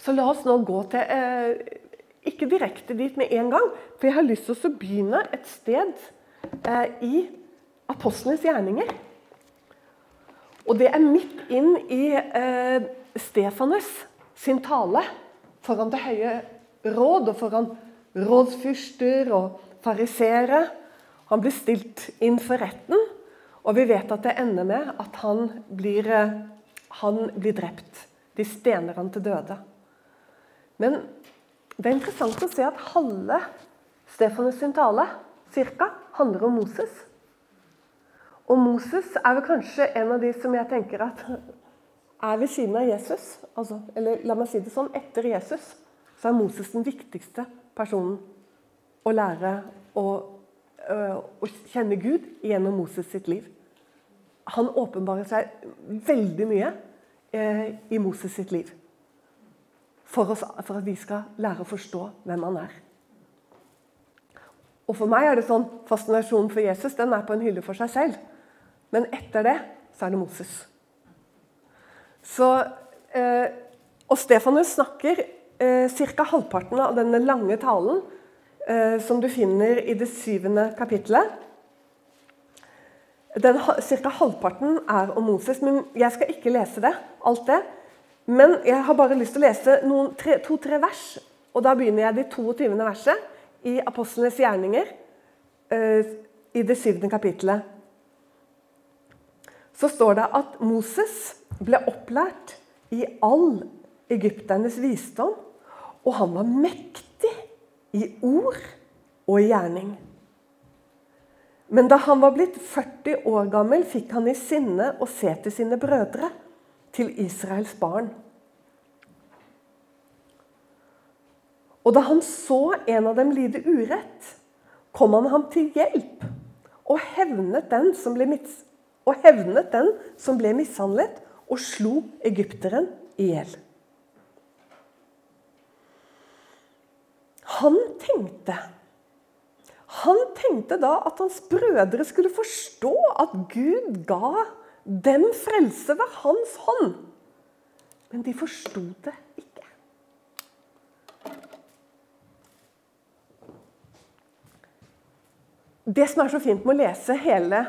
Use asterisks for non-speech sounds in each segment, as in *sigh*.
Så la oss nå gå til eh, Ikke direkte dit med en gang, for jeg har lyst til å begynne et sted eh, i apostlenes gjerninger. Og det er midt inn i eh, Stefanus sin tale foran Det høye råd og foran rådsfyrster og fariseere. Han blir stilt inn for retten, og vi vet at det ender med at han blir, han blir drept. De stener han til døde. Men det er interessant å se at halve Stefanus sin tale cirka, handler om Moses. Og Moses er vel kanskje en av de som jeg tenker at er ved siden av Jesus. Altså, eller la meg si det sånn, etter Jesus så er Moses den viktigste personen å lære å, å kjenne Gud gjennom Moses sitt liv. Han åpenbarer seg veldig mye eh, i Moses sitt liv. For, oss, for at vi skal lære å forstå hvem han er. Og For meg er det sånn fascinasjonen for Jesus den er på en hylle for seg selv. Men etter det så er det Moses. Så, eh, og Stefanus snakker eh, ca. halvparten av denne lange talen eh, som du finner i det syvende kapittelet. Ca. halvparten er om Moses, men jeg skal ikke lese det, alt det. Men jeg har bare lyst til å lese to-tre vers, og da begynner jeg det 22. verset i apostlenes gjerninger, eh, i det syvende kapittelet, så står det at Moses ble opplært i all egypternes visdom, og han var mektig i ord og i gjerning. Men da han var blitt 40 år gammel, fikk han i sinne å se til sine brødre, til Israels barn. Og da han så en av dem lide urett, kom han ham til hjelp og hevnet den som ble, den som ble mishandlet, og slo egypteren i hjel. Han tenkte Han tenkte da at hans brødre skulle forstå at Gud ga dem frelse ved hans hånd. Men de forsto det ikke. Det som er så fint med å lese hele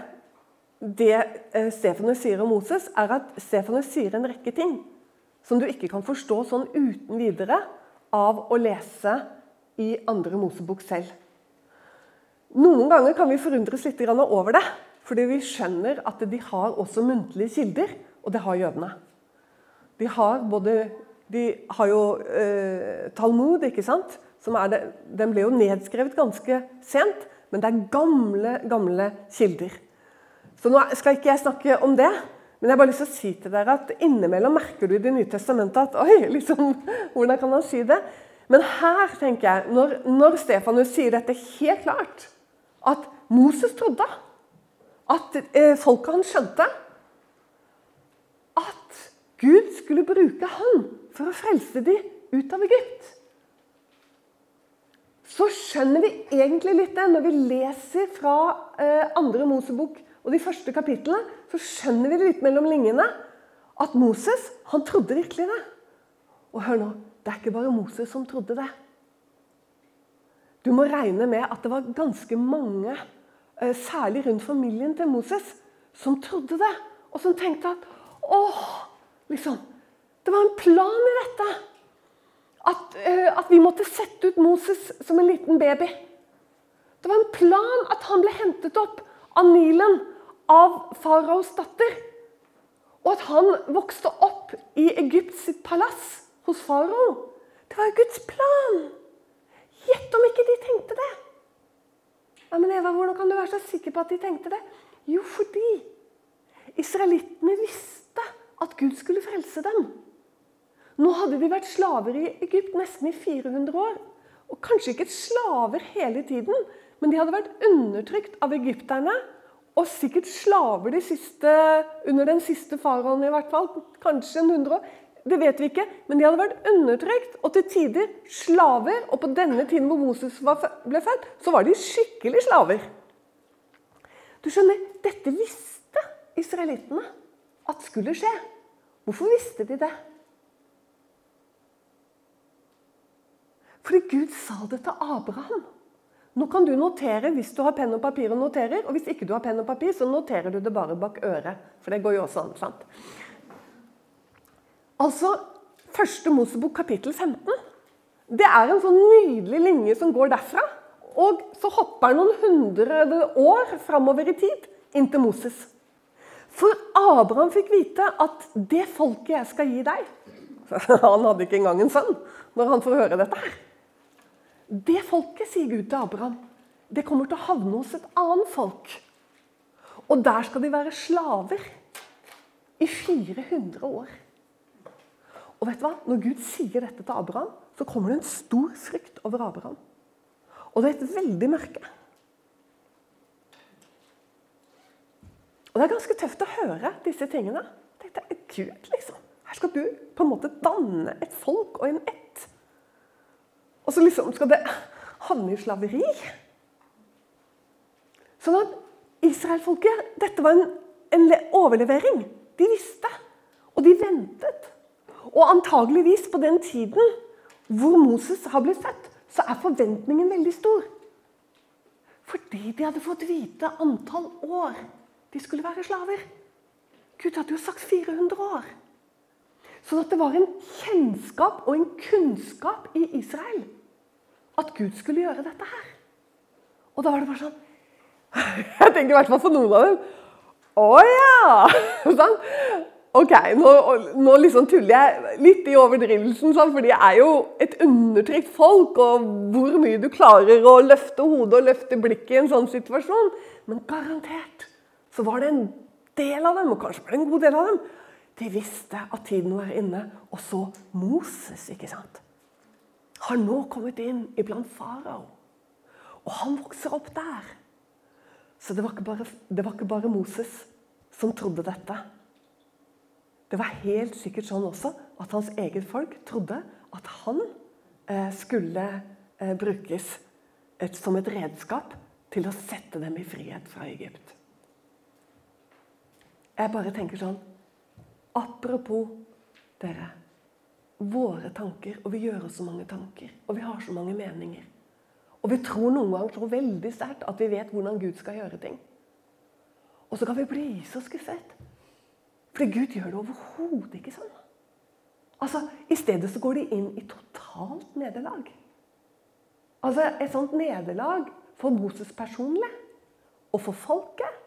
det eh, Stefanus sier om Moses, er at Stefanus sier en rekke ting som du ikke kan forstå sånn uten videre av å lese i andre Mosebok selv. Noen ganger kan vi forundres litt over det, fordi vi skjønner at de har også muntlige kilder, og det har jødene. De har, både, de har jo eh, Talmud, ikke sant? Det, den ble jo nedskrevet ganske sent, men det er gamle, gamle kilder. Så nå skal ikke jeg snakke om det, men jeg har bare lyst til å si til dere at innimellom merker du i Det nye testamentet at Oi, liksom, *laughs* hvordan kan han si det? Men her, tenker jeg, når, når Stefanus sier dette helt klart, at Moses trodde at eh, folket han skjønte at Gud skulle bruke han for å frelse dem ut av Egypt. Så skjønner vi egentlig litt det når vi leser fra eh, andre Mosebok og de første kapitlene. Så skjønner vi det litt mellom linjene at Moses han trodde virkelig det. Og hør nå, det er ikke bare Moses som trodde det. Du må regne med at det var ganske mange, særlig rundt familien til Moses, som trodde det. Og som tenkte at åh, liksom, det var en plan i dette. At, uh, at, vi måtte sette ut Moses som en liten baby. Det var en plan at han ble hentet opp av Nilen, av faraos datter. Og at han vokste opp i Egypts palass hos farao. Det var Guds plan! Gjett om ikke de tenkte det! Ja, men Eva, Hvordan kan du være så sikker på at de tenkte det? Jo, fordi israelittene visste at Gud skulle frelse dem. Nå hadde de vært slaver i Egypt nesten i 400 år. Og kanskje ikke slaver hele tiden, men de hadde vært undertrykt av egypterne. Og sikkert slaver de siste, under den siste faraoen i hvert fall. Kanskje en 100 år. Det vet vi ikke, men de hadde vært undertrykt og til tider slaver. Og på denne tiden hvor Moses ble født, så var de skikkelig slaver. Du skjønner, Dette visste israelittene at skulle skje. Hvorfor visste de det? Fordi Gud sa det til Abraham. Nå kan du notere hvis du har penn og papir og noterer. Og hvis ikke du har penn og papir, så noterer du det bare bak øret. For det går jo også an. sant? Altså, Første Mosebok kapittel 15. Det er en sånn nydelig linje som går derfra. Og så hopper noen hundre år framover i tid inn til Moses. For Abraham fikk vite at det folket jeg skal gi deg *laughs* Han hadde ikke engang en sønn når han får høre dette her. Det folket, sier Gud til Abraham, det kommer til å havne hos et annet folk. Og der skal de være slaver i 400 år. Og vet du hva? Når Gud sier dette til Abraham, så kommer det en stor frykt over Abraham. Og det er et veldig mørke. Og Det er ganske tøft å høre disse tingene. Dette er Gud, liksom. Her skal du på en måte danne et folk og en ett. Og så liksom skal det havne i slaveri. Sånn at israelfolket Dette var en, en overlevering. De visste, og de ventet. Og antageligvis på den tiden hvor Moses har blitt født, så er forventningen veldig stor. Fordi de hadde fått vite antall år de skulle være slaver. Gud hadde jo sagt 400 år. Sånn at det var en kjennskap og en kunnskap i Israel at Gud skulle gjøre dette her. Og da var det bare sånn *laughs* Jeg tenker i hvert fall for noen av dem Å ja! *laughs* Ok, nå, nå, liksom tuller jeg litt i overdrivelsen, sånn, for de er jo et undertrykt folk. Og hvor mye du klarer å løfte hodet og løfte blikket i en sånn situasjon. Men garantert så var det en del av dem, og kanskje var det en god del av dem, de visste at tiden var inne. Og så Moses, ikke sant har nå kommet inn iblant farao. Og han vokser opp der. Så det var, bare, det var, ikke bare, Moses som trodde dette. Det var helt sikkert sånn også at hans eget folk trodde at han eh, skulle eh, brukes et, som et redskap til å sette dem i frihet fra Egypt. Jeg bare tenker sånn Apropos dere våre tanker, og vi gjør oss så mange tanker. Og vi har så mange meninger. Og vi tror noen ganger så veldig sterkt at vi vet hvordan Gud skal gjøre ting. Og så kan vi bli så skuffet. Fordi Gud gjør det overhodet ikke sånn. Altså, I stedet så går de inn i totalt nederlag. Altså et sånt nederlag for Moses personlig og for folket.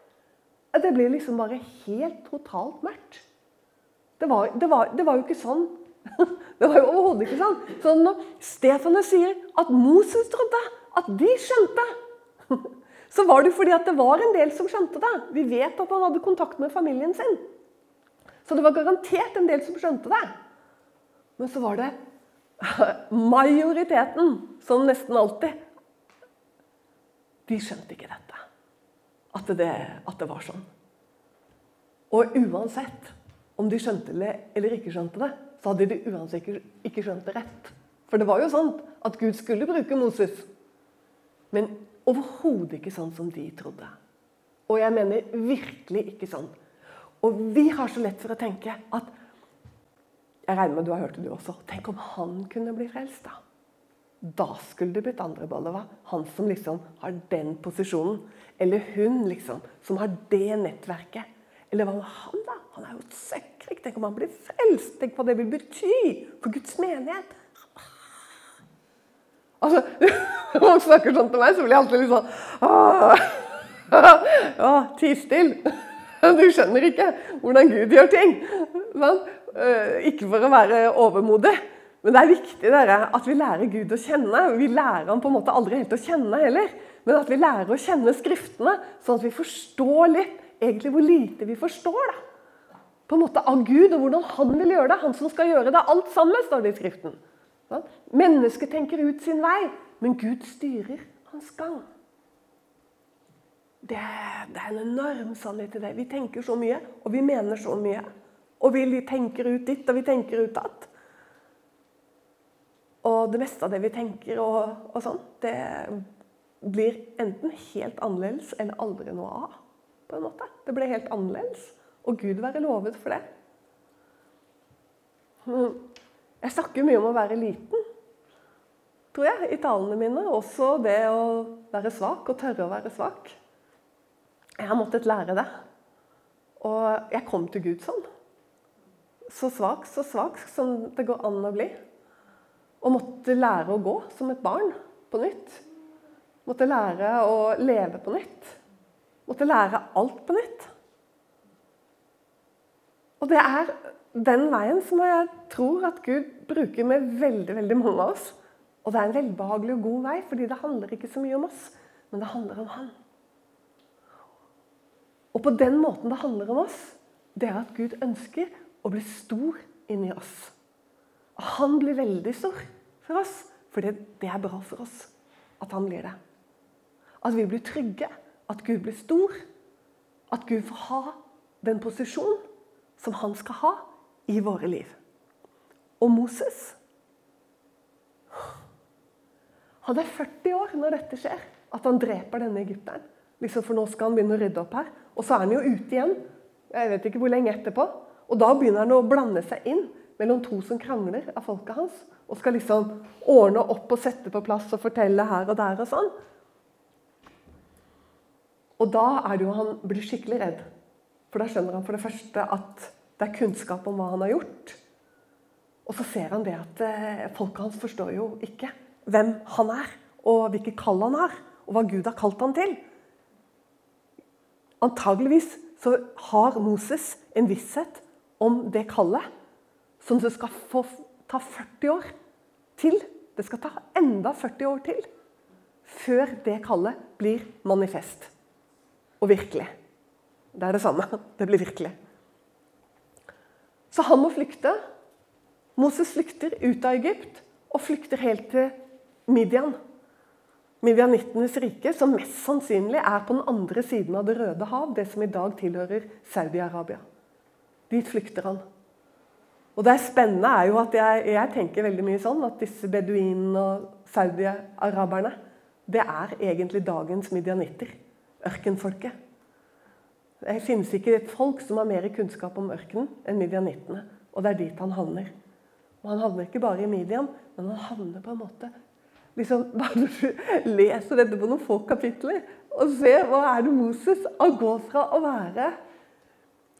Det blir liksom bare helt totalt mørkt. Det var, det var, det var jo ikke sånn *laughs* Det var jo overhodet ikke sånn. Så når Stefanes sier at Moses trodde, at de skjønte, *laughs* så var det fordi at det var en del som skjønte det. Vi vet at han hadde kontakt med familien sin. Så det var garantert en del som skjønte det. Men så var det *laughs* majoriteten, som nesten alltid De skjønte ikke dette. At det, at det var sånn. Og uansett om de skjønte det eller ikke skjønte det, så hadde de uansett ikke skjønt det rett. For det var jo sånn at Gud skulle bruke Moses. Men overhodet ikke sånn som de trodde. Og jeg mener virkelig ikke sånn. Og vi har så lett for å tenke at Jeg regner med du har hørt det, du også. Tenk om han kunne bli frelst, da. Da skulle det blitt andre Ballova. Han som liksom har den posisjonen. Eller hun, liksom, som har det nettverket. Eller hva med han, da? Han er jo et søkkrik. Tenk om han blir frelst. Tenk hva det vil bety for Guds menighet. Altså, *laughs* Når man snakker sånn til meg, så blir jeg alltid litt sånn Ja, *laughs* ti stille. *laughs* Du skjønner ikke hvordan Gud gjør ting. Men, Ikke for å være overmodig, men det er viktig dere, at vi lærer Gud å kjenne. Vi lærer ham på en måte aldri helt å kjenne heller, men at vi lærer å kjenne Skriftene, sånn at vi forstår litt egentlig hvor lite vi forstår da. på en måte av Gud og hvordan han vil gjøre det. Han som skal gjøre det alt sammen, står det i Skriften. Mennesket tenker ut sin vei, men Gud styrer hans gang. Det, det er en enorm sannhet i det. Vi tenker så mye, og vi mener så mye. Og vi tenker ut ditt, og vi tenker ut datt. Og det meste av det vi tenker og, og sånn, det blir enten helt annerledes eller aldri noe av på en måte. Det ble helt annerledes. Og Gud være lovet for det. *laughs* Jeg snakker mye om å være liten. tror jeg, i talene mine. Også det å være svak og tørre å være svak. Jeg har måttet lære det. Og jeg kom til Gud sånn. Så svak, så svak som det går an å bli. Og måtte lære å gå som et barn på nytt. Måtte lære å leve på nytt. Måtte lære alt på nytt. Og det er den veien som jeg tror at Gud bruker med veldig, veldig mange av oss. Og det er en velbehagelig og god vei, fordi det handler ikke så mye om oss, men det handler om Han. Og på den måten det handler om oss, det er at Gud ønsker å bli stor inni oss. Han blir veldig stor for oss, for det, er bra for oss at han blir det. At vi blir trygge, at Gud blir stor, at Gud får ha den posisjonen som han skal ha i våre liv. Og Moses Han er 40 år når dette skjer, at han dreper denne egypteren. Liksom, for nå skal han begynne å rydde opp her. Og så er han jo ute igjen. Jeg vet ikke hvor lenge etterpå. Og da begynner han å blande seg inn mellom to som krangler av folket hans. Og skal liksom ordne opp og sette på plass og fortelle her og der og sånn. Og da er det jo han blir skikkelig redd. For da skjønner han for det første at det er kunnskap om hva han har gjort. Og så ser han det at eh, folket hans forstår jo ikke hvem han er, og hvilket kall han har, og hva Gud har kalt han til. Antageligvis så har Moses en visshet om det kallet som det skal få ta 40 år til. Det skal ta enda 40 år til før det kallet blir manifest og virkelig. Det er det samme. *laughs* Det blir virkelig. Så han må flykte. Moses flykter ut av Egypt og flykter helt til Midian. Midianittenes rike, som mest sannsynlig er på den andre siden av Det røde hav, det som i dag tilhører Saudi-Arabia. Dit flykter han. Og det spennende er jo at jeg, jeg, tenker veldig mye sånn at disse beduinene og saudi-araberne, det er egentlig dagens midianitter. Ørkenfolket. Det finnes ikke et folk som har mer kunnskap om ørkenen enn midianittene. Og det er dit han havner. Og han havner ikke bare i Midian, men han havner på en måte liksom, *laughs* Bare du leser dette på noen få kapitler og ser hva er det Moses Han går fra å være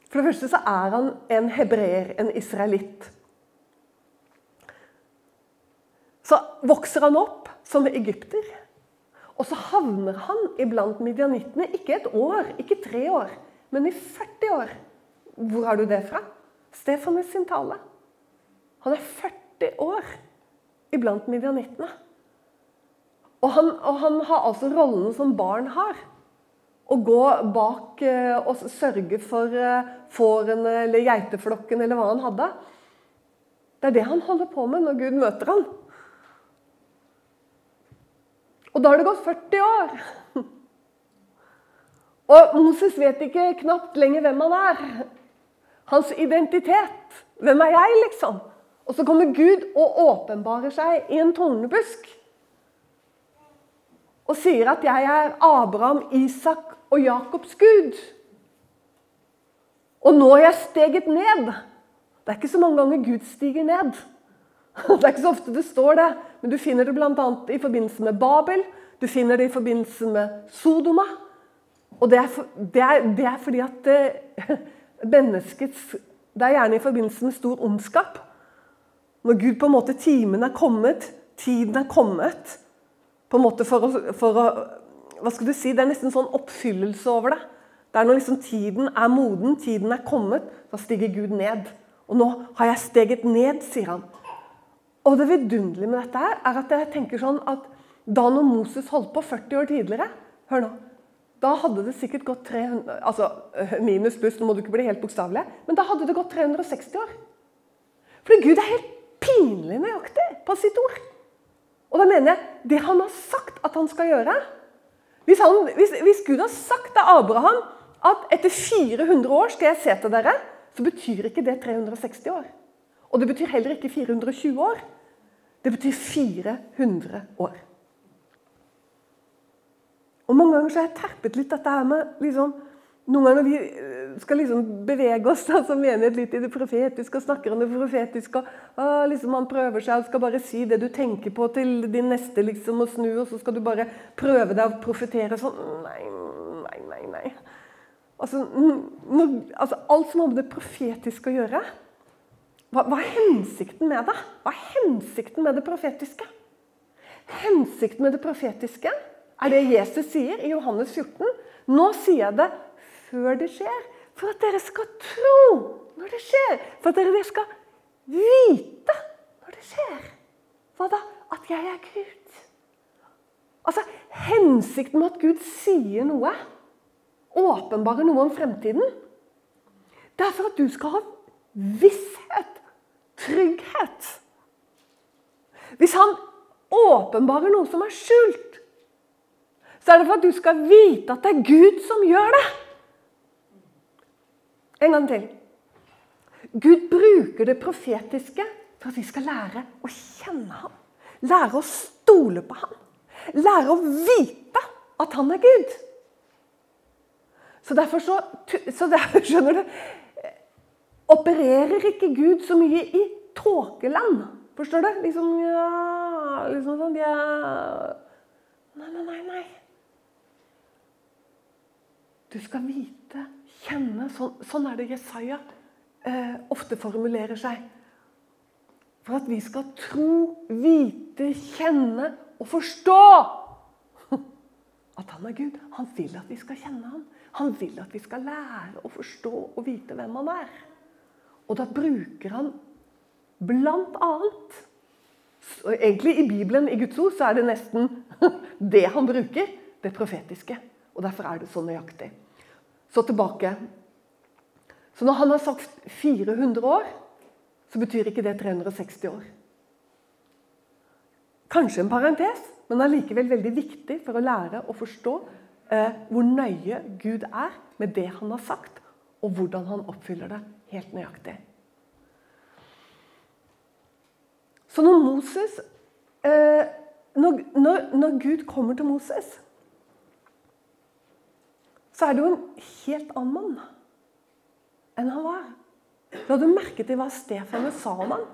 For det første så er han en hebreer, en israelitt. Så vokser han opp som egypter. Og så havner han iblant midjanittene. Ikke et år, ikke tre år, men i 40 år. Hvor har du det fra? Stefanus sin tale. Han er 40 år iblant midjanittene. Og han, og han har altså rollen som barn har. Å gå bak eh, og sørge for eh, fårene eller geiteflokken eller hva han hadde. Det er det han holder på med når Gud møter ham. Og da har det gått 40 år. *laughs* Og Moses vet ikke knapt lenger hvem han er. Hans identitet. Hvem er jeg, liksom? Og så kommer Gud og åpenbarer seg i en tornebusk. Og sier at 'jeg er Abraham, Isak og Jakobs Gud'. Og nå har jeg steget ned. Det er ikke så mange ganger Gud stiger ned. *laughs* Det er ikke så ofte det står det, men du finner det bl.a. i forbindelse med Babel. Du finner det i forbindelse med Sodoma. Og det er, for, det er, det er fordi at det, *laughs* menneskets Det er gjerne i forbindelse med stor ondskap. Når Gud på en måte Timen er kommet, tiden er kommet på en måte for å, for å Hva skal du si? Det er nesten sånn oppfyllelse over det. Det er når liksom tiden er moden, tiden er kommet, da stiger Gud ned. Og nå har jeg steget ned, sier han. Og det vidunderlige med dette her, er at jeg tenker sånn at da når Moses holdt på 40 år tidligere Hør nå. Da hadde det sikkert gått 300 altså Minus pluss, nå må du ikke bli helt bokstavelig. Men da hadde det gått 360 år. Fordi Gud er helt pinlig nøyaktig på sitt ord. Og da mener jeg det han har sagt at han skal gjøre Hvis, han, hvis, hvis Gud har sagt til Abraham at etter 400 år skal jeg se til dere, så betyr ikke det 360 år. Og det betyr heller ikke 420 år. Det betyr 400 år. Og Mange ganger så har jeg terpet litt dette her med liksom, noen ganger når vi eh, skal liksom bevege oss altså menighet litt i det profetiske og snakker om det profetiske og ah, liksom Man prøver seg og skal bare si det du tenker på til din neste liksom og snu, og så skal du bare prøve deg å profetere sånn Nei, nei, nei. nei. Altså, når, altså, alt som har med det profetiske å gjøre hva, hva er hensikten med det? Hva er hensikten med det profetiske? Hensikten med det profetiske er det Jesus sier i Johannes 14. Nå sier jeg det før det skjer, for at dere skal tro når det skjer. For at dere skal vite når det skjer. Hva da? At jeg er Gud. Altså, Hensikten med at Gud sier noe, åpenbarer noe om fremtiden, det er for at du skal ha visshet, trygghet. Hvis han åpenbarer noe som er skjult, så er det for at du skal vite at det er Gud som gjør det. En gang til. Gud bruker det profetiske for at vi skal lære å kjenne ham. Lære å stole på ham. Lære å vite at han er Gud. Så derfor så, så derfor, *laughs* skjønner du Opererer ikke Gud så mye i tåkeland. Forstår du? Liksom, ja, liksom sånn ja. Nei, nei, nei. Du skal vite kjenne. Sånn, sånn er det Jesaja eh, ofte formulerer seg. For at vi skal tro, vite, kjenne og forstå at han er Gud. Han vil at vi skal kjenne ham. Han vil at vi skal lære å forstå og vite hvem han er. Og da bruker han blant annet Egentlig i Bibelen, i Guds ord, så er det nesten *laughs* det han bruker. Det profetiske. Og derfor er det så nøyaktig. Så tilbake. Så når han har sagt 400 år, så betyr ikke det 360 år. Kanskje en parentes, men allikevel veldig viktig for å lære å forstå eh, hvor nøye Gud er med det han har sagt, og hvordan han oppfyller det helt nøyaktig. Så når Moses eh, når, når, når Gud kommer til Moses så er det jo en helt annen mann enn han var. Du du merket i hva Stefanus sa om han?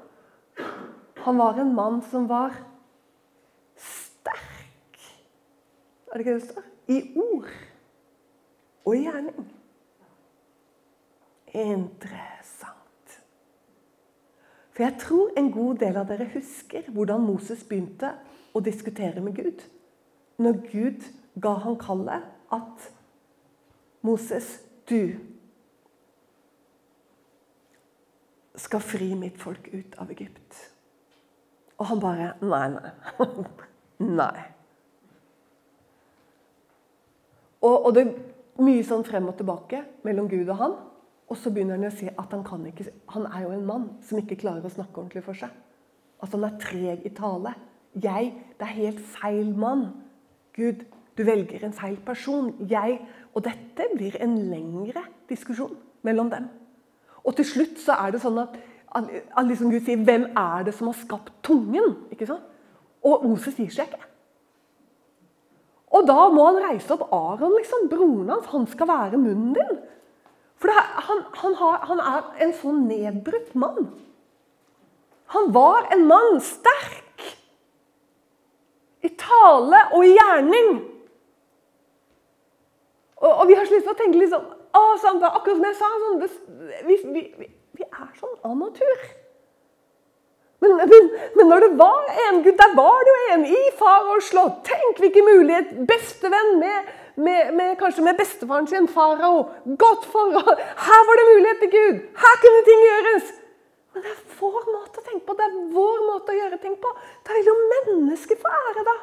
Han var en mann som var sterk Er det ikke det det står? I ord og i gjerning. Interessant. For jeg tror en god del av dere husker hvordan Moses begynte å diskutere med Gud. Når Gud ga han kallet at Moses, du skal fri mitt folk ut av Egypt. Og han bare Nei, nei. *laughs* nei. Og, og, det er mye sånn frem og tilbake mellom Gud og han. Og så begynner han å si at han kan ikke Han er jo en mann som ikke klarer å snakke ordentlig for seg. At han er treg i tale. Jeg Det er helt feil mann. Gud, du velger en feil person. Jeg Og dette blir en lengre diskusjon mellom dem. Og til slutt så er det sånn at, at liksom Gud sier 'Hvem er det som har skapt tungen?' Ikke sant? Og Moses gir seg ikke. Og da må han reise opp Aron, liksom, broren hans. Han skal være munnen din. For er, han, han, har, han er en sånn nedbrutt mann. Han var en mann sterk i tale og i gjerning. Og, og vi har slitt til å tenke litt sånn å, sånn, Akkurat som jeg sa, sånn, det, vi, vi, vi, er sånn av natur. Men, men, men, når det var en Gud, der var det jo en i faraos slott. Tenk hvilken mulighet! Bestevenn med, med, med, kanskje med bestefaren sin, farao. Godt forhold. Her var det mulighet til Gud! Her kunne ting gjøres! Men det er vår måte å tenke på. Det er vår måte å gjøre ting på. Da vil jo mennesket få ære, da.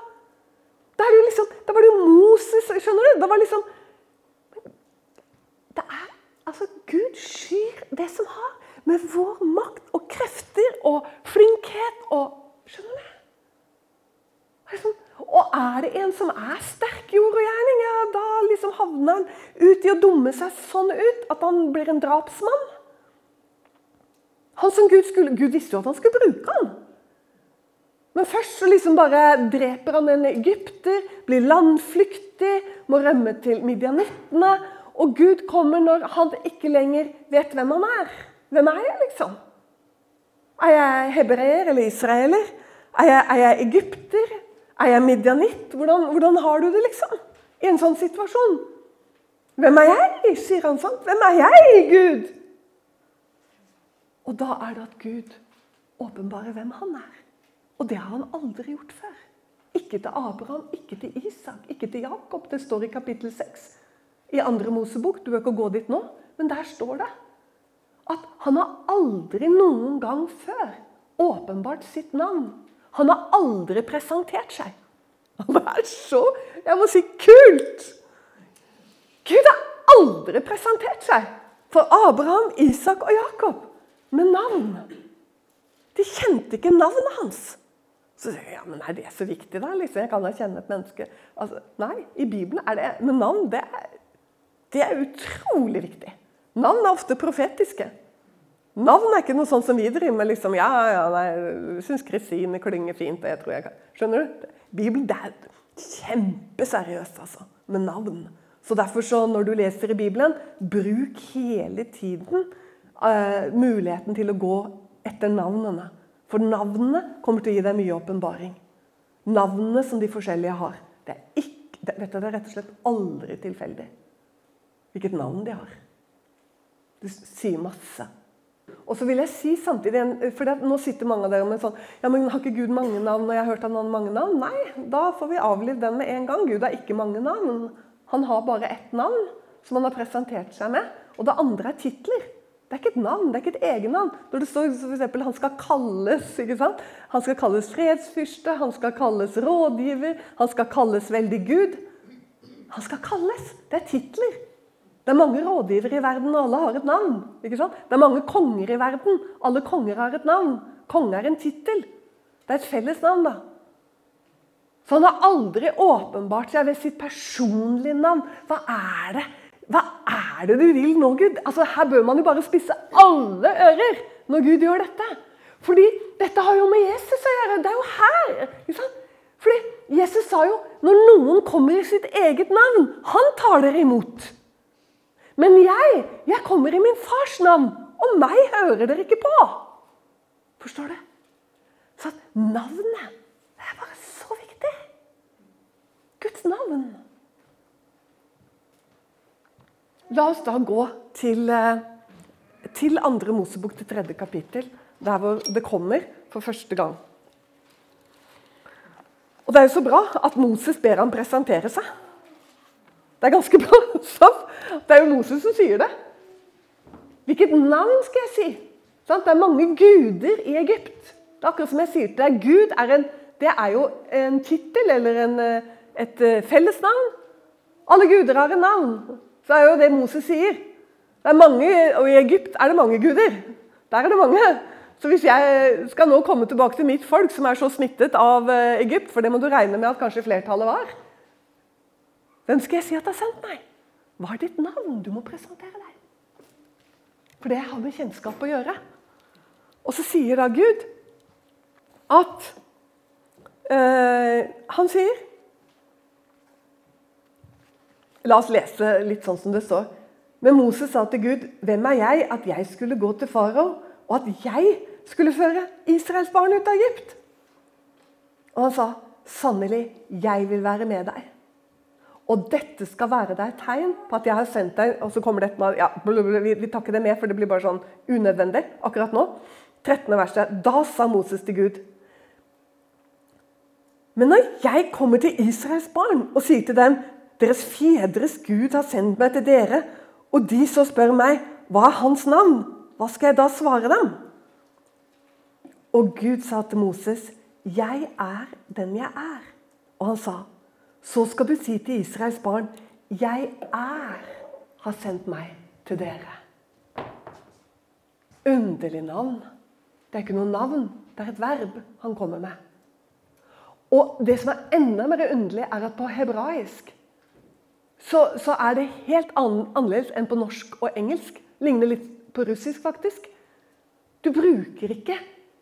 Da, liksom, da var det jo Moses. skjønner du? Det var liksom det er altså Gud skyr det som har med vår makt og krefter og flinkhet og Skjønner du? Liksom, og er det en som er sterk i ord og gjerning, ja, da liksom havner han ut i å dumme seg sånn ut at han blir en drapsmann. Han som Gud skulle, Gud visste jo at han skulle bruke han. Men først så liksom bare dreper han en egypter, blir landflyktig, må rømme til midjanittene Og Gud kommer når han ikke lenger vet hvem han er. Hvem er jeg, liksom? Er jeg hebreer eller israeler? Er jeg, er jeg egypter? Er jeg midjanitt? Hvordan, hvordan, har du det, liksom? I en sånn situasjon. Hvem er jeg? sier han sånn. Hvem er jeg, Gud? Og da er det at Gud åpenbarer hvem han er. Og det har han aldri gjort før. Ikke til Abraham, ikke til Isak, ikke til Jakob. Det står i kapittel 6 i andre Mosebok. Du bør ikke gå dit nå, men der står det at han har aldri noen gang før åpenbart sitt navn. Han har aldri presentert seg. Det er så Jeg må si kult! Gud har aldri presentert seg for Abraham, Isak og Jakob med navn. De kjente ikke navnet hans. Så sier jeg, ja, men Er det så viktig, da? Liksom, jeg kan da kjenne et menneske. Altså, nei, i Bibelen er det med navn det er, det er utrolig viktig. Navn er ofte profetiske. Navn er ikke noe sånn som vi driver med. liksom, ja, ja, nei, synes Kristine klinger fint. det tror jeg kan. Skjønner du? Bibelen det er kjempeseriøst altså, med navn. Så derfor så, når du leser i Bibelen, bruk hele tiden uh, muligheten til å gå etter navnene. For navnene kommer til å gi deg mye åpenbaring. Navnene som de forskjellige har. Det er, ikke, det, vet du, det er rett og slett aldri tilfeldig hvilket navn de har. Det sier masse. Og så vil jeg si samtidig, for Nå sitter mange av dere med sånn ja, men Har ikke Gud mange navn? og jeg har hørt han har mange navn. Nei, da får vi avlive den med en gang. Gud har ikke mange navn. Han har bare ett navn som han har presentert seg med. Og det andre er titler. Det er ikke et navn, det er ikke et egennavn. Når det står f.eks. han skal kalles ikke sant? Han skal kalles fredsfyrste, han skal kalles rådgiver, han skal kalles veldig Gud. Han skal kalles. Det er titler. Det er mange rådgivere i verden, og alle har et navn. ikke sant? Det er mange konger i verden. Alle konger har et navn. Konge er en tittel. Det er et felles navn, da. Så han har aldri åpenbart seg ved sitt personlige navn. Hva er det hva er det du vil nå, Gud? Altså, Her bør man jo bare spisse alle ører når Gud gjør dette. Fordi dette har jo med Jesus å gjøre. Det er jo her. Fordi Jesus sa jo når noen kommer i sitt eget navn, han tar dere imot. Men jeg, jeg kommer i min fars navn, og meg hører dere ikke på. Forstår du? Så navnet det er bare så viktig. Guds navn. La oss da gå til, eh, til andre Mosebok, til tredje kapittel, der hvor det kommer for første gang. Og Det er jo så bra at Moses ber ham presentere seg. Det er ganske *laughs* bra. Det er jo Moses som sier det. Hvilket navn skal jeg si? Det er mange guder i Egypt. Det er akkurat som jeg sier til deg, Gud er, en, det er jo en tittel eller en, eh, et eh, fellesnavn. Alle guder har en navn så er jo det Moses sier. Det er mange, Og i Egypt er det mange guder. Der er det mange. Så hvis jeg skal nå komme tilbake til mitt folk, som er så smittet av eh, Egypt, for det må du regne med at kanskje flertallet var Hvem skal jeg si at har sendt meg? Hva er ditt navn? Du må presentere deg. For det har med kjennskap å gjøre. Og så sier da Gud at øh, Han sier La oss lese litt sånn som det står. Men Moses sa til Gud, 'Hvem er jeg at jeg skulle gå til farao, og at jeg skulle føre Israels barn ut av Egypt?' Og han sa, 'Sannelig, jeg vil være med deg.' Og dette skal være deg et tegn på at jeg har sendt deg Og så kommer det et ja, vi, vi tar ikke det med, for det blir bare sånn unødvendig akkurat nå. 13. verset. Da sa Moses til Gud Men når jeg kommer til Israels barn og sier til dem deres fedres Gud har sendt meg til dere, og de så spør meg, hva er hans navn? Hva skal jeg da svare dem? Og Gud sa til Moses, jeg er den jeg er. Og han sa, så skal du si til Israels barn, jeg er har sendt meg til dere. Underlig navn. Det er ikke noe navn, det er et verb han kommer med. Og det som er enda mer underlig, er at på hebraisk så, så er det helt annerledes enn på norsk og engelsk. Ligner litt på russisk, faktisk. Du bruker ikke,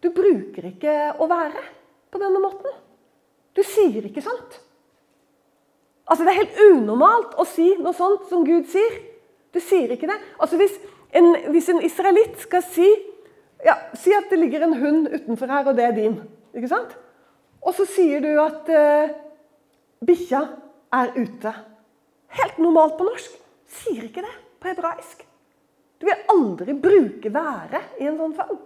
du bruker ikke å være på denne måten. Du sier ikke sånt. Altså, Det er helt unormalt å si noe sånt som Gud sier. Du sier ikke det. Altså Hvis en, hvis en israelitt skal si ja, Si at det ligger en hund utenfor her, og det er din. ikke sant? Og så sier du at uh, bikkja er ute. Helt normalt på norsk. Sier ikke det på hebraisk. Du vil aldri bruke 'være' i en sånn fall.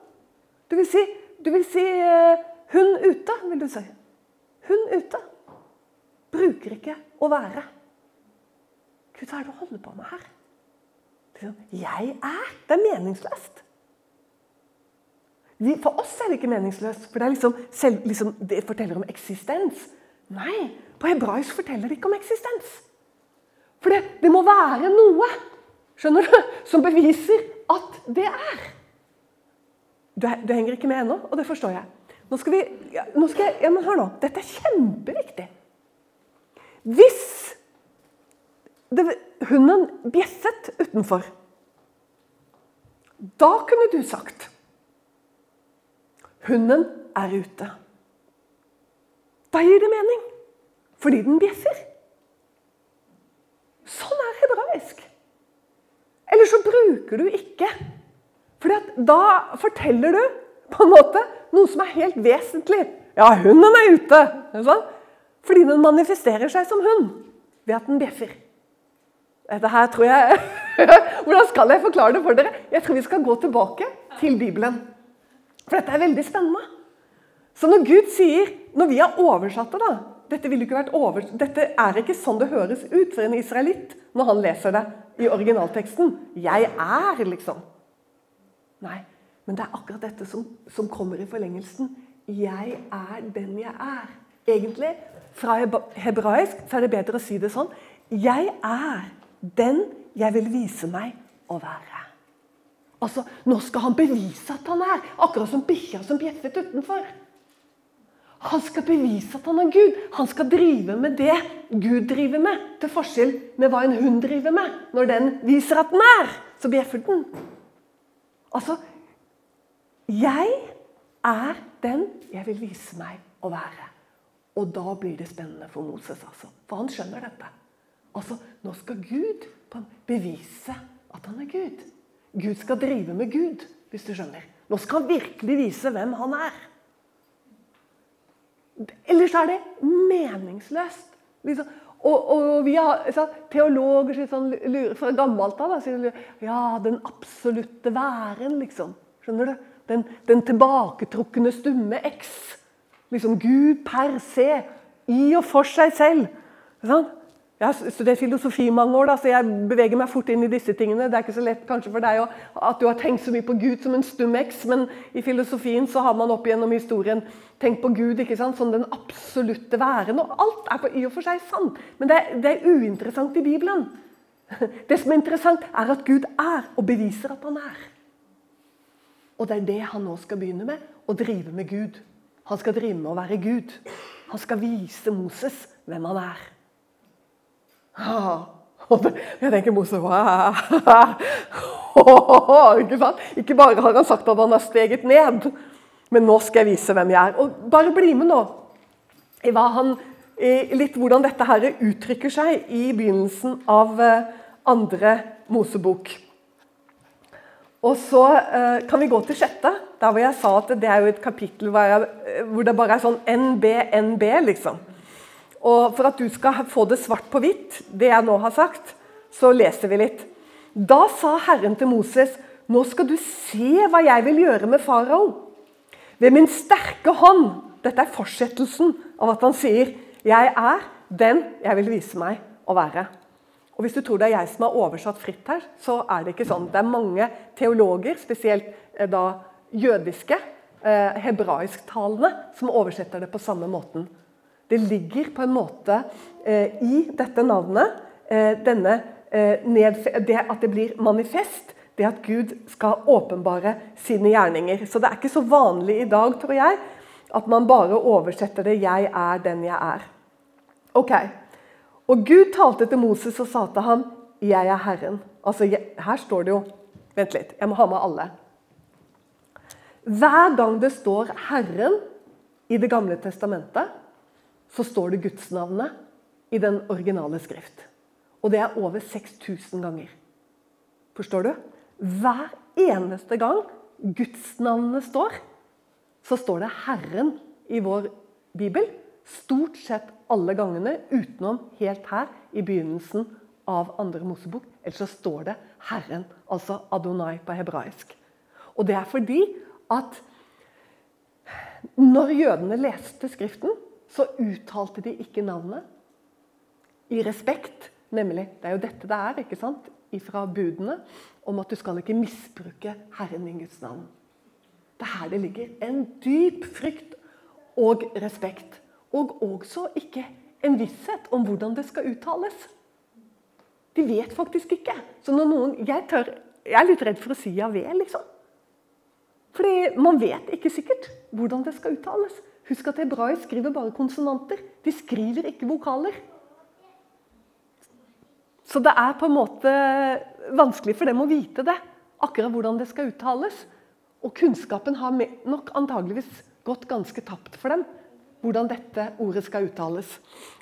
Du vil si, du vil si uh, 'hund ute', vil du si. Hund ute. Bruker ikke å være. Gud, hva er det du holder på med her? Jeg er. Det er meningsløst. For oss er det ikke meningsløst, for det, liksom, liksom, det forteller om eksistens. Nei, på hebraisk forteller det ikke om eksistens. For det, det må være noe skjønner du, som beviser at det er. Du, du henger ikke med ennå, og det forstår jeg. Nå skal vi, nå skal jeg, ja, men Hør nå. Dette er kjempeviktig. Hvis det, hunden bjeffet utenfor, da kunne du sagt Hunden er ute. Da gir det mening. Fordi den bjeffer. Sånn er hebraisk. Eller så bruker du ikke. For da forteller du på en måte noe som er helt vesentlig. Ja, hunden er ute. Sånn? Fordi den manifesterer seg som hund ved at den bjeffer. Dette her tror jeg *laughs* Hvordan skal jeg forklare det for dere? Jeg tror vi skal gå tilbake til Bibelen. For dette er veldig spennende. Så når Gud sier, når vi har oversatt det da, dette, over, dette, er ikke sånn det høres ut for en israelitt når han leser det i originalteksten. 'Jeg er', liksom. Nei, men det er akkurat dette som, som kommer i forlengelsen. 'Jeg er den jeg er'. Egentlig, fra hebraisk så er det bedre å si det sånn. 'Jeg er den jeg vil vise meg å være'. Altså, Nå skal han bevise at han er, akkurat som bikkja som bjeffet utenfor. Han skal bevise at han er Gud. Han skal drive med det Gud driver med, til forskjell med hva en hund driver med. Når den viser at den er, så bjeffer den. Altså Jeg er den jeg vil vise meg å være. Og da blir det spennende for Moses, altså. For han skjønner dette. Altså, Nå skal Gud bevise at han er Gud. Gud skal drive med Gud, hvis du skjønner. Nå skal han virkelig vise hvem han er. Ellers er det meningsløst. Liksom. Og, og, vi har så, Teologer sier sånn, fra gammelt av ja, den absolutte væren, liksom. Skjønner du? Den, den tilbaketrukne stumme X. Liksom Gud per se. I og for seg selv. Jeg har studert filosofi i mange år, da, så jeg beveger meg fort inn i disse tingene. Det er ikke så lett kanskje for deg at du har tenkt så mye på Gud som en stum X, men i filosofien så har man opp gjennom historien tenkt på Gud ikke sant, som den absolutte væren. Og alt er på i og for seg sant, men det er, det er uinteressant i Bibelen. *laughs* Det som er interessant, er at Gud er, og beviser at han er. Og det er det han nå skal begynne med, å drive med Gud. Han skal drive med å være Gud. Han skal vise Moses hvem han er. Jeg tenker Moses *laughs* Ikke sant? Ikke bare har han sagt at han har steget ned, men nå skal jeg vise hvem jeg er. Og Bare bli med nå i, han, litt hvordan dette her uttrykker seg i begynnelsen av eh, andre Mosebok. Og så eh, kan vi gå til sjette, der hvor jeg sa at det er jo et kapittel hvor, jeg, hvor det bare er sånn NB, NB, liksom. Og for at du skal få det svart på hvitt, det jeg nå har sagt, så leser vi litt. Da sa Herren til Moses, nå skal du se hva jeg vil gjøre med farao. Ved min sterke hånd. Dette er fortsettelsen av at han sier, jeg er den jeg vil vise meg å være. Og Hvis du tror det er jeg som har oversatt fritt her, så er det ikke sånn. Det er mange teologer, spesielt eh, da jødiske, eh, hebraisktalende, som oversetter det på samme måten. Det ligger på en måte eh, i dette navnet eh, denne, eh, det at det blir manifest. Det at Gud skal åpenbare sine gjerninger. Så det er ikke så vanlig i dag, tror jeg, at man bare oversetter det 'jeg er den jeg er'. Ok. Og Gud talte til Moses og sa til ham 'Jeg er Herren'. Altså, Her står det jo Vent litt, jeg må ha med alle. Hver gang det står 'Herren' i Det gamle testamentet, så står det gudsnavnet i den originale skrift. Og det er over 6000 ganger. Forstår du? Hver eneste gang gudsnavnet står, så står det 'Herren' i vår bibel. Stort sett alle gangene, utenom helt her i begynnelsen av andre Mosebok. Ellers så står det 'Herren', altså Adonai på hebraisk. Og det er fordi at når jødene leste Skriften, så uttalte de ikke navnet i respekt. Nemlig, Det er jo dette det er ikke sant? ifra budene om at du skal ikke misbruke Herren din Guds navn. Det er her det ligger en dyp frykt og respekt. Og også ikke en visshet om hvordan det skal uttales. De vet faktisk ikke. Så når noen, jeg, tør, jeg er litt redd for å si Javé, liksom. Fordi man vet ikke sikkert hvordan det skal uttales. Husk at hebraisk skriver bare konsonanter. De skriver ikke vokaler. Så det er på en måte vanskelig for dem å vite det. Akkurat hvordan det skal uttales. Og kunnskapen har nok antageligvis gått ganske tapt for dem. Hvordan dette ordet skal uttales.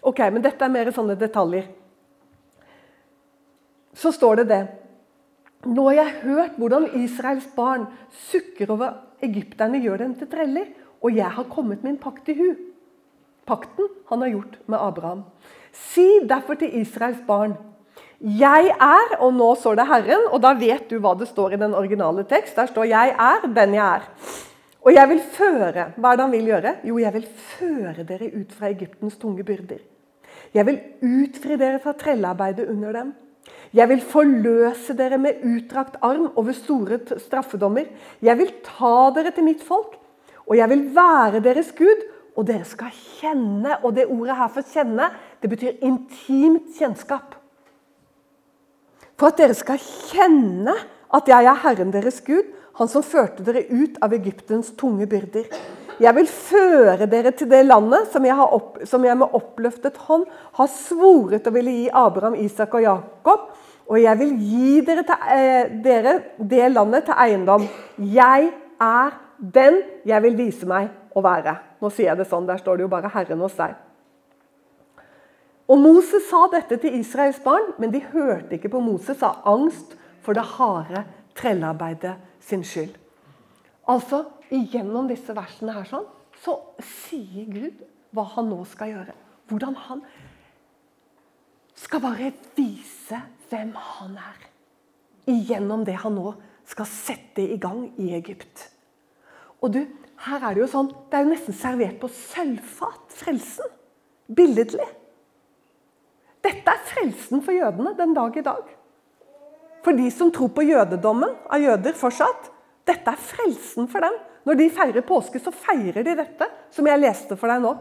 Ok, Men dette er mer sånne detaljer. Så står det det. Nå har jeg hørt hvordan Israels barn sukker over egypterne gjør dem til treller, og jeg har kommet en pakt i hu. Pakten han har gjort med Abraham. Si derfor til Israels barn jeg er, og nå står det Herren, og da vet du hva det står i den originale tekst. Der står 'Jeg er den jeg er'. Og jeg vil føre Hva er det han vil gjøre? Jo, jeg vil føre dere ut fra Egyptens tunge byrder. Jeg vil utfri dere fra trellearbeidet under dem. Jeg vil forløse dere med utdrakt arm over store straffedommer. Jeg vil ta dere til mitt folk, og jeg vil være deres Gud. Og dere skal kjenne, og det ordet her for 'kjenne' det betyr intimt kjennskap. For at dere skal kjenne at jeg er Herren deres Gud, Han som førte dere ut av Egyptens tunge byrder. Jeg vil føre dere til det landet som jeg, opp, som jeg med oppløftet hånd har svoret å ville gi Abraham, Isak og Jakob. Og jeg vil gi dere, til, eh, dere det landet til eiendom. Jeg er den jeg vil vise meg å være. Nå sier jeg det sånn, der står det jo bare Herren hos deg. Og Moses sa dette til Israels barn, men de hørte ikke på Moses av angst for det harde trellearbeidet sin skyld. Altså, Gjennom disse versene her sånn, så sier Gud hva han nå skal gjøre. Hvordan han skal bare vise hvem han er. Gjennom det han nå skal sette i gang i Egypt. Og du, her er Det jo sånn, det er jo nesten servert på sølvfat, frelsen. Billedlig. Dette er frelsen for jødene den dag i dag. For de som tror på jødedommen av jøder fortsatt. Dette er frelsen for dem. Når de feirer påske, så feirer de dette, som jeg leste for deg nå.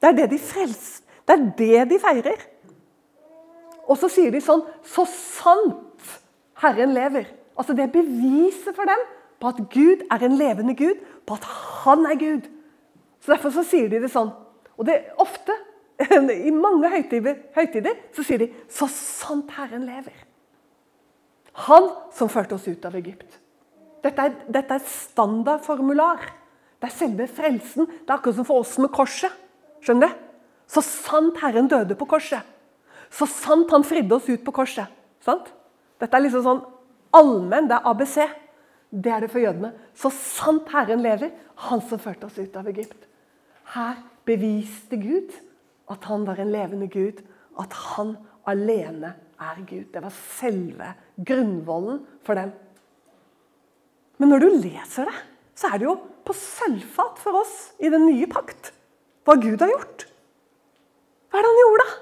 Det er det de frelser. Det er det de feirer. Og så sier de sånn Så sant Herren lever. Altså Det er beviset for dem på at Gud er en levende Gud, på at Han er Gud. Så Derfor så sier de det sånn. Og det er ofte *laughs* I mange høytider, høytider så sier de 'Så sant Herren lever'. Han som førte oss ut av Egypt. Dette er, dette er standardformular. Det er selve frelsen. Det er akkurat som for oss med korset. Skjønner du? Så sant Herren døde på korset. Så sant Han fridde oss ut på korset. Sant? Dette er liksom sånn allmenn. Det er ABC. Det er det for jødene. Så sant Herren lever, Han som førte oss ut av Egypt. Her beviste Gud at han var en levende Gud. At han alene er Gud. Det var selve grunnvollen for dem. Men når du leser det, så er det jo på sølvfat for oss i den nye pakt hva Gud har gjort. Hva er det han gjorde, da?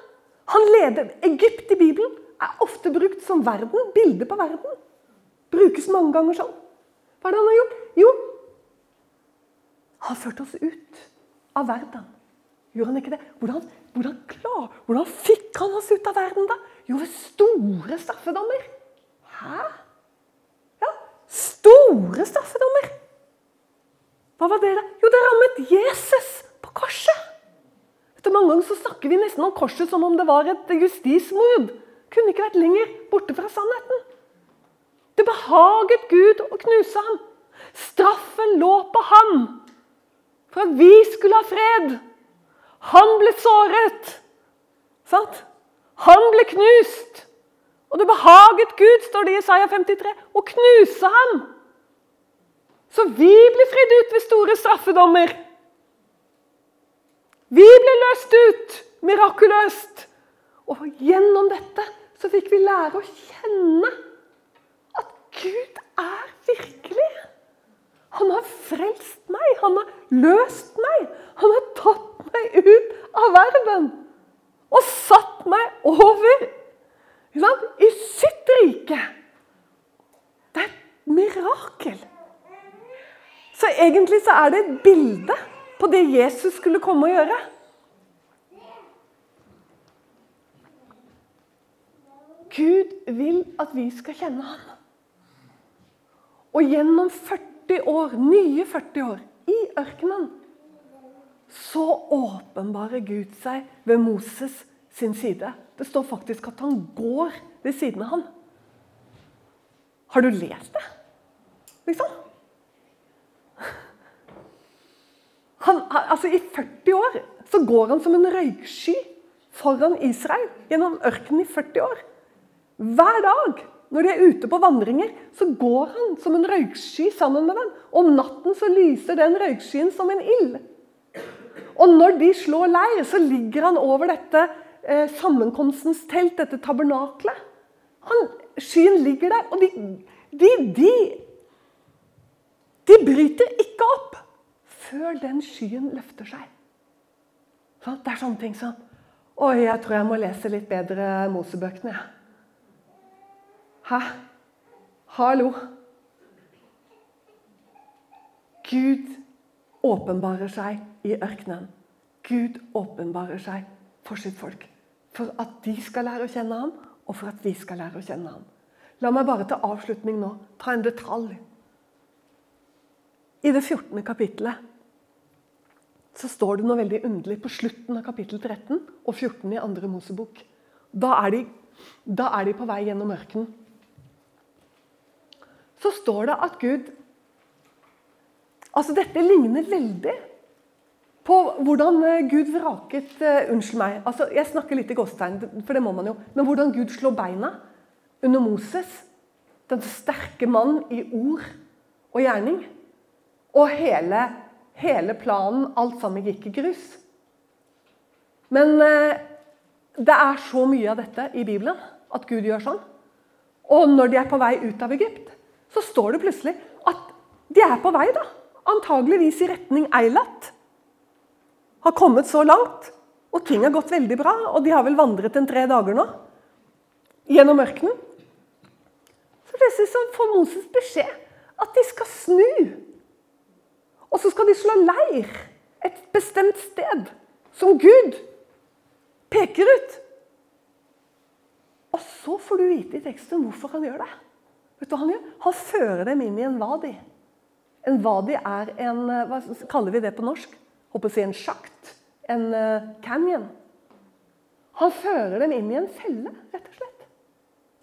Han leder Egypt i Bibelen er ofte brukt som verden, bilde på verden. Brukes mange ganger sånn. Hva er det han har gjort? Jo, han har ført oss ut av verden. Gjorde han ikke det? Hvordan, hvordan, klar, hvordan fikk han oss ut av verden, da? Jo, ved store straffedommer. Hæ? Store straffedommer. Hva var det, da? Jo, det rammet Jesus på korset. Etter mange ganger så snakker vi nesten om korset som om det var et justismord. Kunne ikke vært lenger borte fra sannheten. Det behaget Gud å knuse ham. Straffen lå på ham for at vi skulle ha fred. Han ble såret. Sant? Han ble knust. Og det behaget Gud, står det i Isaiah 53, å knuse ham. Så vi blir fridd ut ved store straffedommer. Vi ble løst ut mirakuløst. Og gjennom dette så fikk vi lære å kjenne at Gud er virkelig. Han har frelst meg, han har løst meg. Han har tatt meg ut av verden og satt meg over i sitt rike. Det er et mirakel. Så egentlig er det et bilde på det Jesus skulle komme og gjøre. Gud vil at vi skal kjenne ham. Og gjennom 40 år, nye 40 år i ørkenen, så åpenbarer Gud seg ved Moses sin side. Det står faktisk at han går ved siden av ham. Har du lest det? Liksom? Han, altså I 40 år så går han som en røyksky foran Israel gjennom ørkenen i 40 år. Hver dag når de er ute på vandringer, så går han som en røyksky sammen med dem. Om natten så lyser den røykskyen som en ild. Og når de slår leir, så ligger han over dette eh, sammenkomstens telt, dette tabernaklet. Skyen ligger der, og de, de, de, de bryter ikke opp før den skyen løfter seg. Det er sånne ting som Oi, jeg tror jeg må lese litt bedre Mosebøkene. jeg. Hæ? Hallo? Gud åpenbarer seg i ørkenen. Gud åpenbarer seg for sitt folk. For at de skal lære å kjenne ham, og for at vi skal lære å kjenne ham. La meg bare til avslutning nå ta en detalj. I det 14. kapittelet så står det noe veldig underlig på slutten av kapittel 13 og 14 i andre Mosebok. Da er de, da er de på vei gjennom ørkenen så står det at Gud Altså, dette ligner veldig på hvordan eh, Gud vraket uh, Unnskyld meg, altså, jeg snakker litt i gåstegn, for det må man jo. Men hvordan Gud slår beina under Moses, den sterke mann i ord og gjerning. Og hele, hele planen, alt sammen gikk i grus. Men uh, det er så mye av dette i Bibelen at Gud gjør sånn. Og når de er på vei ut av Egypt, så står det plutselig at de er på vei, da. Antageligvis i retning Eilat. Har kommet så langt, og ting har gått veldig bra. Og de har vel vandret en tre dager nå gjennom ørkenen. Så plutselig så får Moses beskjed at de skal snu. Slå leir et bestemt sted, som Gud peker ut. Og så får du vite i teksten hvorfor han gjør det. Vet du hva han gjør? Han fører dem inn i en wadi. En wadi er en eh, Hva kaller vi det på norsk? Håper å si en sjakt. En uh, canyon. Han fører dem inn i en felle, rett og slett.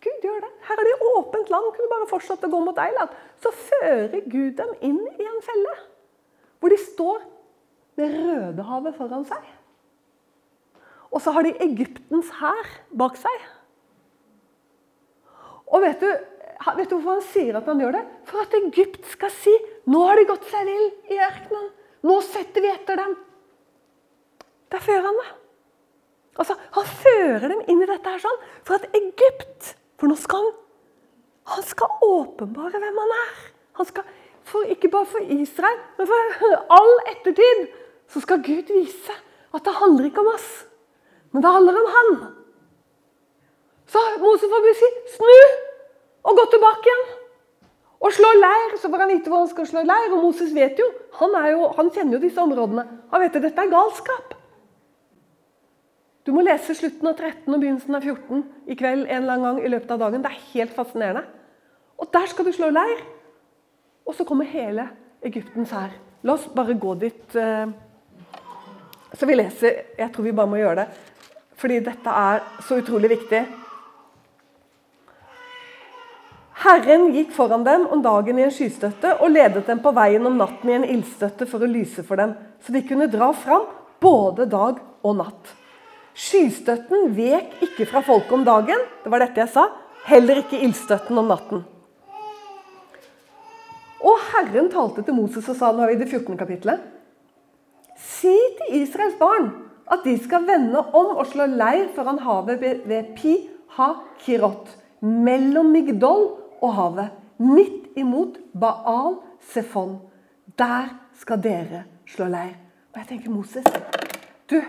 Gud gjør det. Her er det åpent land. Kunne bare fortsatt å gå mot Eiland. Så fører Gud dem inn i en felle. Hvor de står med Rødehavet foran seg. Og så har de Egyptens hær bak seg. Og vet du, Vet du hvorfor han sier at han gjør det? For at Egypt skal si nå har de gått seg vill i ørkenen. Nå setter vi etter dem. Der fører han det. Altså, Han fører dem inn i dette her sånn for at Egypt For nå skal han han skal åpenbare hvem han er. Han skal, for, ikke bare for Israel, men for all ettertid så skal Gud vise at det handler ikke om oss, men det handler om han. Så Moses får si snu! og gå tilbake igjen. Og slå leir, så får han vite hvor han skal slå leir. Og Moses vet jo, han, jo, han kjenner jo disse områdene. Han vet at dette er galskap. Du må lese slutten av 13 og begynnelsen av 14 i kveld en eller annen gang i løpet av dagen. Det er helt fascinerende. Og der skal du slå leir. Og så kommer hele Egyptens hær. La oss bare gå dit. Eh, så vi leser Jeg tror vi bare må gjøre det. Fordi dette er så utrolig viktig. Herren gikk foran dem om dagen i en skystøtte og ledet dem på veien om natten i en ildstøtte for å lyse for dem, så de kunne dra fram både dag og natt. Skystøtten vek ikke fra folket om dagen, det var dette jeg sa, heller ikke ildstøtten om natten. Og Herren talte til Moses og sa nå er vi i det 14. kapittelet. Si til Israels barn at de skal vende om og slå leir foran havet ved Pi Ha-Kirot, mellom Migdol og havet, midt imot Baal Sefon. Der skal dere slå leir. Og jeg tenker, Moses Du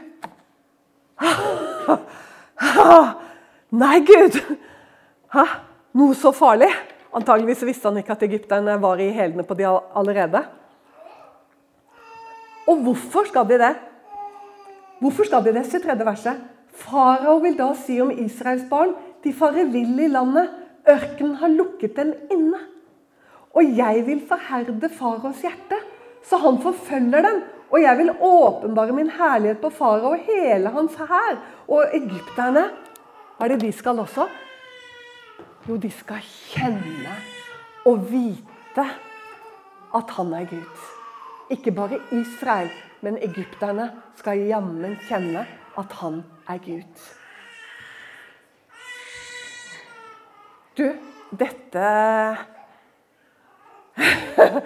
*gasps* Nei, Gud! Hæ? Noe så farlig? Antageligvis visste han ikke at egypterne var i hælene på de allerede. Og hvorfor skal de det? Hvorfor skal de det? Se tredje verset. Farao vil da si om Israels barn de farer vill i landet. Ørkenen har lukket dem inne. Og jeg vil forherde faraos hjerte, så han forfølger dem. Og jeg vil åpenbare min herlighet på farao og hele hans hær. Og egypterne, er det de skal også? Jo, de skal kjenne og vite at han er Gud. Ikke bare Israel, men egypterne skal jammen kjenne at han er Gud. Du, dette *laughs*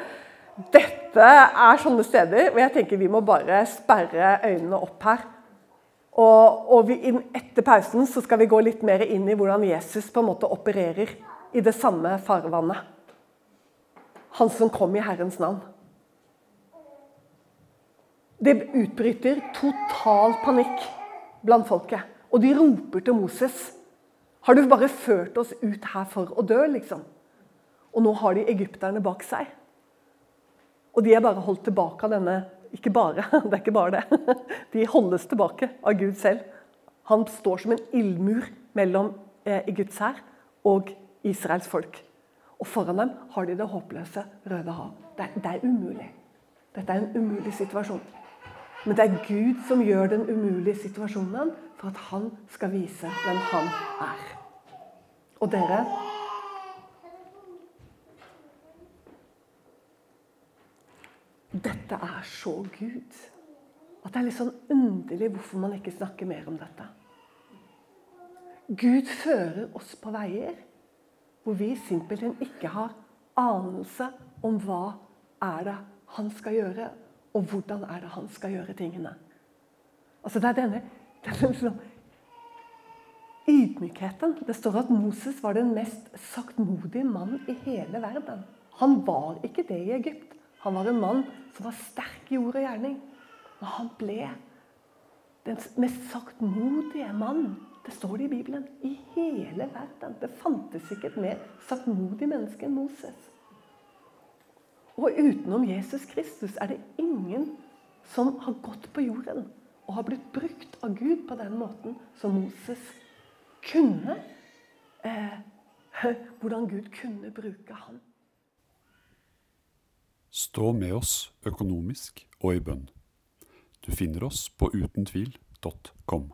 Dette er sånne steder hvor jeg tenker vi må bare sperre øynene opp her. Og, og vi, etter pausen så skal vi gå litt mer inn i hvordan Jesus på en måte opererer i det samme farvannet. Han som kom i Herrens navn. Det utbryter total panikk blant folket. Og de roper til Moses. Har du bare ført oss ut her for å dø, liksom? Og nå har de egypterne bak seg. Og de er bare holdt tilbake av denne Ikke bare, *laughs* det er ikke bare det. De holdes tilbake av Gud selv. Han står som en ildmur mellom eh, Egypts hær og Israels folk. Og foran dem har de det håpløse Røde hav. Det, det er umulig. Dette er en umulig situasjon. Men det er Gud som gjør den umulige situasjonen for at han skal vise hvem han er. Og dere Dette er så Gud. At det er litt sånn underlig hvorfor man ikke snakker mer om dette. Gud fører oss på veier hvor vi simpelthen ikke har anelse om hva er det han skal gjøre, og hvordan er det han skal gjøre tingene. Altså Det er denne, denne sånn, ydmykheten. Det står at Moses var den mest saktmodige mann i hele verden. Han var ikke det i Egypt. Han var en mann som var sterk i ord og gjerning. Men han ble den mest saktmodige mann. Det står det i Bibelen. I hele verden. Det fantes ikke et mer saktmodig menneske enn Moses. Og utenom Jesus Kristus er det ingen som har gått på jorden og har blitt brukt av Gud på den måten som Moses kunne. Eh, *laughs* hvordan Gud kunne bruke han. Stå med oss økonomisk og i bønn. Du finner oss på utentvil.com.